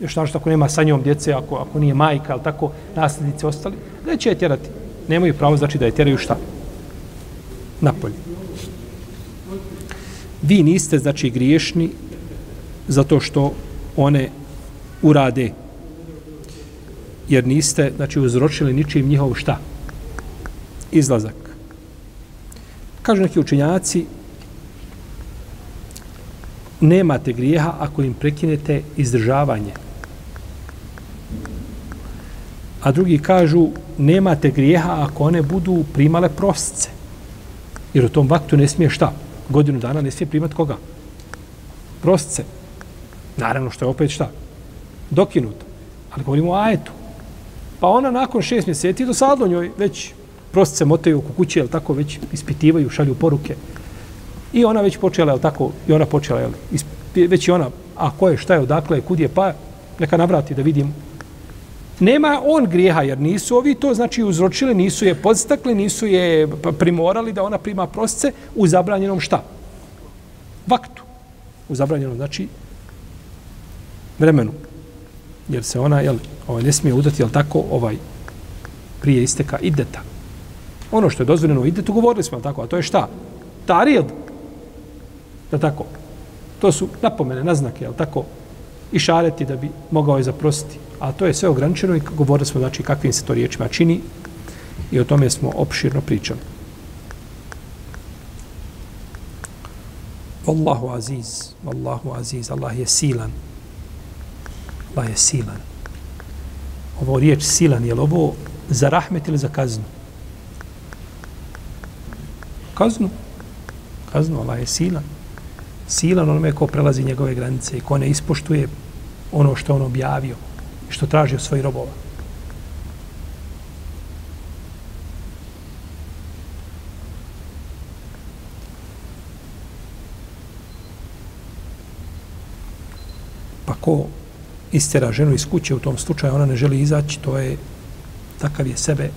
još našto ako nema sa njom djece, ako, ako nije majka, jel tako, nasljednici ostali, da će je tjerati. Nemaju pravo, znači da je tjeraju šta? Napolje. Vi niste, znači, griješni zato što one urade. Jer niste, znači, uzročili ničim njihov šta? Izlazak. Kažu neki učinjaci, nemate grijeha ako im prekinete izdržavanje. A drugi kažu, nemate grijeha ako one budu primale prosce. Jer u tom vaktu ne smije šta? Godinu dana ne smije primati koga? Prosce. Naravno što je opet šta? Dokinuto. Ali govorimo o ajetu. Pa ona nakon šest mjeseci do sadlo njoj već prostice motaju oko kuće, jel tako, već ispitivaju, šalju poruke. I ona već počela, jel tako, i ona počela, jel, već i ona, a ko je, šta je, odakle, kud je, pa neka navrati da vidim. Nema on grijeha, jer nisu ovi to, znači, uzročili, nisu je podstakli, nisu je primorali da ona prima prosce u zabranjenom šta? Vaktu. U zabranjenom, znači, vremenu jer se ona jel, ovaj, ne smije udati, jel tako, ovaj, prije isteka ideta. Ono što je dozvoljeno u idetu, govorili smo, tako, a to je šta? Tarijed. Da tako. To su napomene, naznake, jel tako? I šareti da bi mogao je zaprositi. A to je sve ograničeno i govorili smo znači kakvim se to riječima čini i o tome smo opširno pričali. Wallahu aziz, Wallahu aziz, Allah je silan. Allah je silan. Ovo riječ silan, je li ovo za rahmet ili za kaznu? Kaznu. Kaznu, Allah je silan. Silan onome ko prelazi njegove granice i ko ne ispoštuje ono što on objavio i što traži od svojih robova. Pa ko istjera ženu iz kuće u tom slučaju, ona ne želi izaći, to je takav je sebe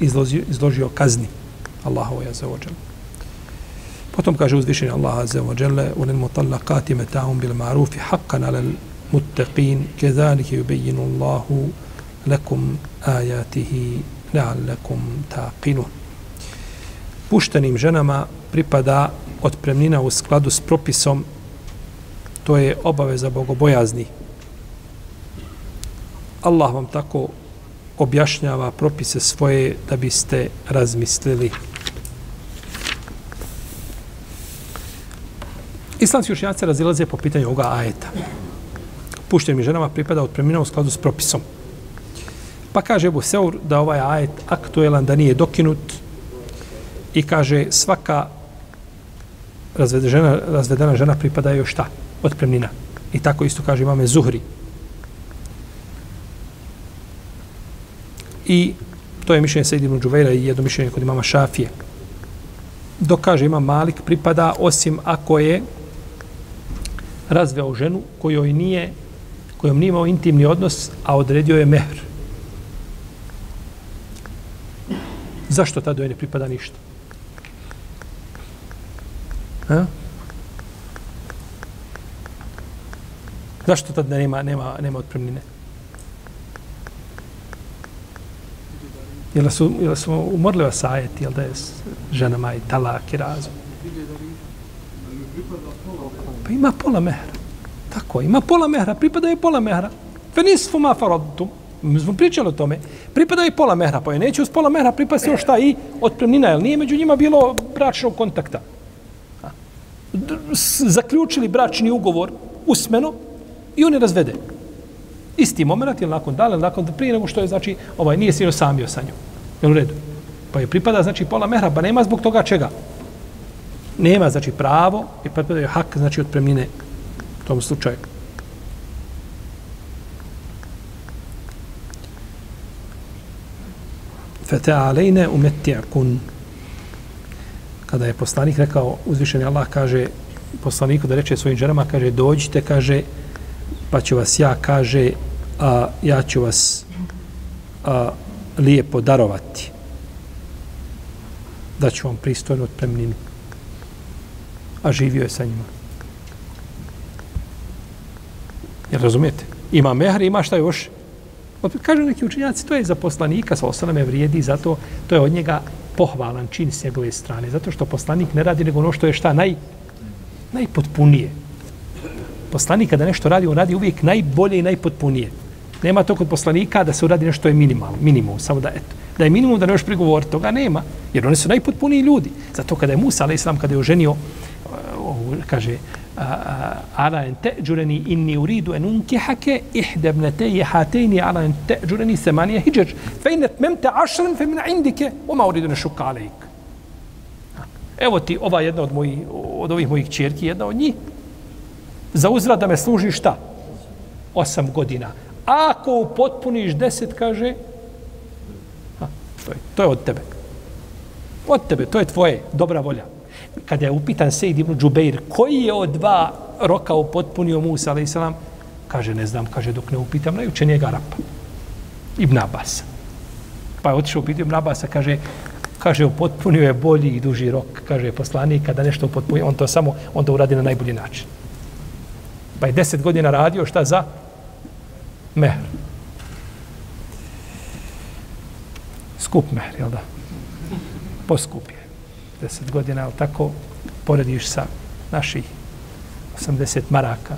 izložio, izložio kazni Allahu ja za ođel. Potom kaže uzvišenje Allah za ođel u lil mutallakati metahum bil ma'rufi haqqan ala muttaqin kezalike yubejinu Allahu lakum ajatihi la'allakum taqinu. Puštenim ženama pripada otpremnina u skladu s propisom to je obaveza bogobojazni. Allah vam tako objašnjava propise svoje da biste razmislili. Islamski učenjaci razilaze po pitanju ovoga ajeta. Puštenim ženama pripada otpremnina u skladu s propisom. Pa kaže Ebu Seur da ovaj ajet aktuelan, da nije dokinut i kaže svaka razvedena razvedena žena pripada joj šta? Otpremnina. I tako isto kaže imame Zuhri. I to je mišljenje Sejid ibn Džuvejra i jedno mišljenje kod imama Šafije. Dok kaže ima Malik pripada osim ako je razveo ženu kojoj nije kojom nije imao intimni odnos, a odredio je mehr. Zašto tada joj ne pripada ništa? Ha? Zašto tada nema, nema, nema otpremnine? Jel su, jel su umorljiva sajeti, jel da je ženama i talak i razum? Pa ima pola mehra. Tako, ima pola mehra, pripada je pola mehra. Fe nisfu ma farodtum. Mi smo pričali o tome. Pripada je pola mehra, pa je neće uz pola mehra pripasti još šta i otpremnina, jer nije među njima bilo bračnog kontakta. Zaključili bračni ugovor usmeno i oni razvede. Isti moment, ili nakon dana, ili nakon prije nego što je, znači, ovaj, nije sino samio sa njom. Jel u redu? Pa je pripada, znači, pola mehra, pa nema zbog toga čega. Nema, znači, pravo i pripada je hak, znači, otpremnine tom slučaju. Fete alejne umetti'kun. Kada je poslanik rekao, uzvišeni Allah kaže, poslaniku da reče svojim ženama, kaže, dođite, kaže, pa ću vas ja, kaže, a, ja ću vas a, lijepo darovati. Da ću vam pristojno otpremninu. A živio je sa njima. Jel razumijete? Ima mehr, ima šta još? Kažu neki učinjaci, to je za poslanika, sa osaname vrijedi, zato to je od njega pohvalan čin s njegove strane, zato što poslanik ne radi nego ono što je šta naj, najpotpunije. Poslanik kada nešto radi, on radi uvijek najbolje i najpotpunije. Nema to kod poslanika da se uradi nešto je minimal, minimum, samo da, eto, da je minimum da ne još prigovor, toga nema, jer oni su najpotpuniji ljudi. Zato kada je Musa, ali islam, kada je oženio, kaže, ala en te'đureni inni uridu en unkihake ihdebnete hatejni ala en te'đureni semanije hijđer fe inet memte ašren fe mina indike oma uridu ne šuka alejk. Evo ti ova jedna od, mojih, od ovih mojih čerki jedna od njih za uzrad da me služi šta? Osam godina. Ako upotpuniš deset kaže ha, to, je, to je od tebe. Od tebe, to je tvoje dobra volja kada je upitan Sejid ibn Džubeir, koji je od dva roka upotpunio Musa, ali islam, kaže, ne znam, kaže, dok ne upitam, najučenijeg Arapa, Ibn Abbas. Pa je otišao upitio Ibn Abbas, kaže, kaže, upotpunio je bolji i duži rok, kaže, poslanik, kada nešto upotpunio, on to samo, on to uradi na najbolji način. Pa je deset godina radio, šta za? Mehr. Skup mehr, jel da? Poskup je deset godina, ali tako porediš sa naših 80 maraka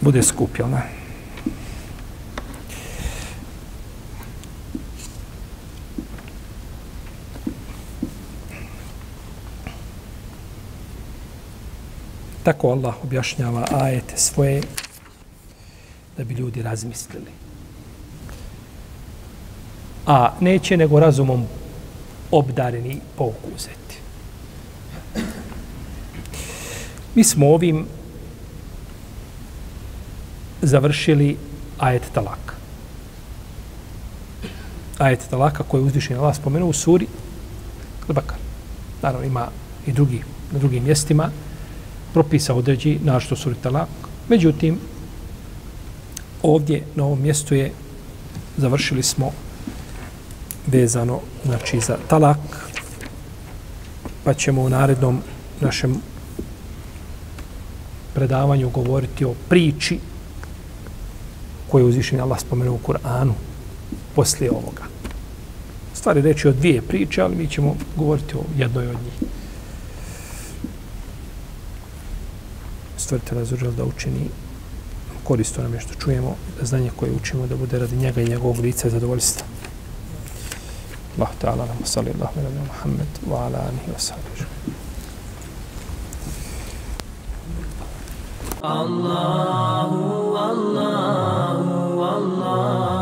bude skup, jel ne? Tako Allah objašnjava ajete svoje da bi ljudi razmislili. A neće nego razumom obdareni pouku uzeti. Mi smo ovim završili ajet talaka. Ajet talaka koji je uzvišen Allah spomenuo u suri Al-Bakar. Naravno ima i drugi, na drugim mjestima propisa određi našto suri talak. Međutim, ovdje na ovom mjestu je završili smo vezano znači za talak pa ćemo u narednom našem predavanju govoriti o priči koju uzvišen Allah spomenuo u Kur'anu poslije ovoga. Stvari reći o dvije priče, ali mi ćemo govoriti o jednoj od njih. Stvrte razuđel da učini koristo nam je što čujemo, da znanje koje učimo da bude radi njega i njegovog lica i zadovoljstva. الله تعالى اللهم صل اللهم على محمد وعلى آله وصحبه أجمعين. الله الله الله.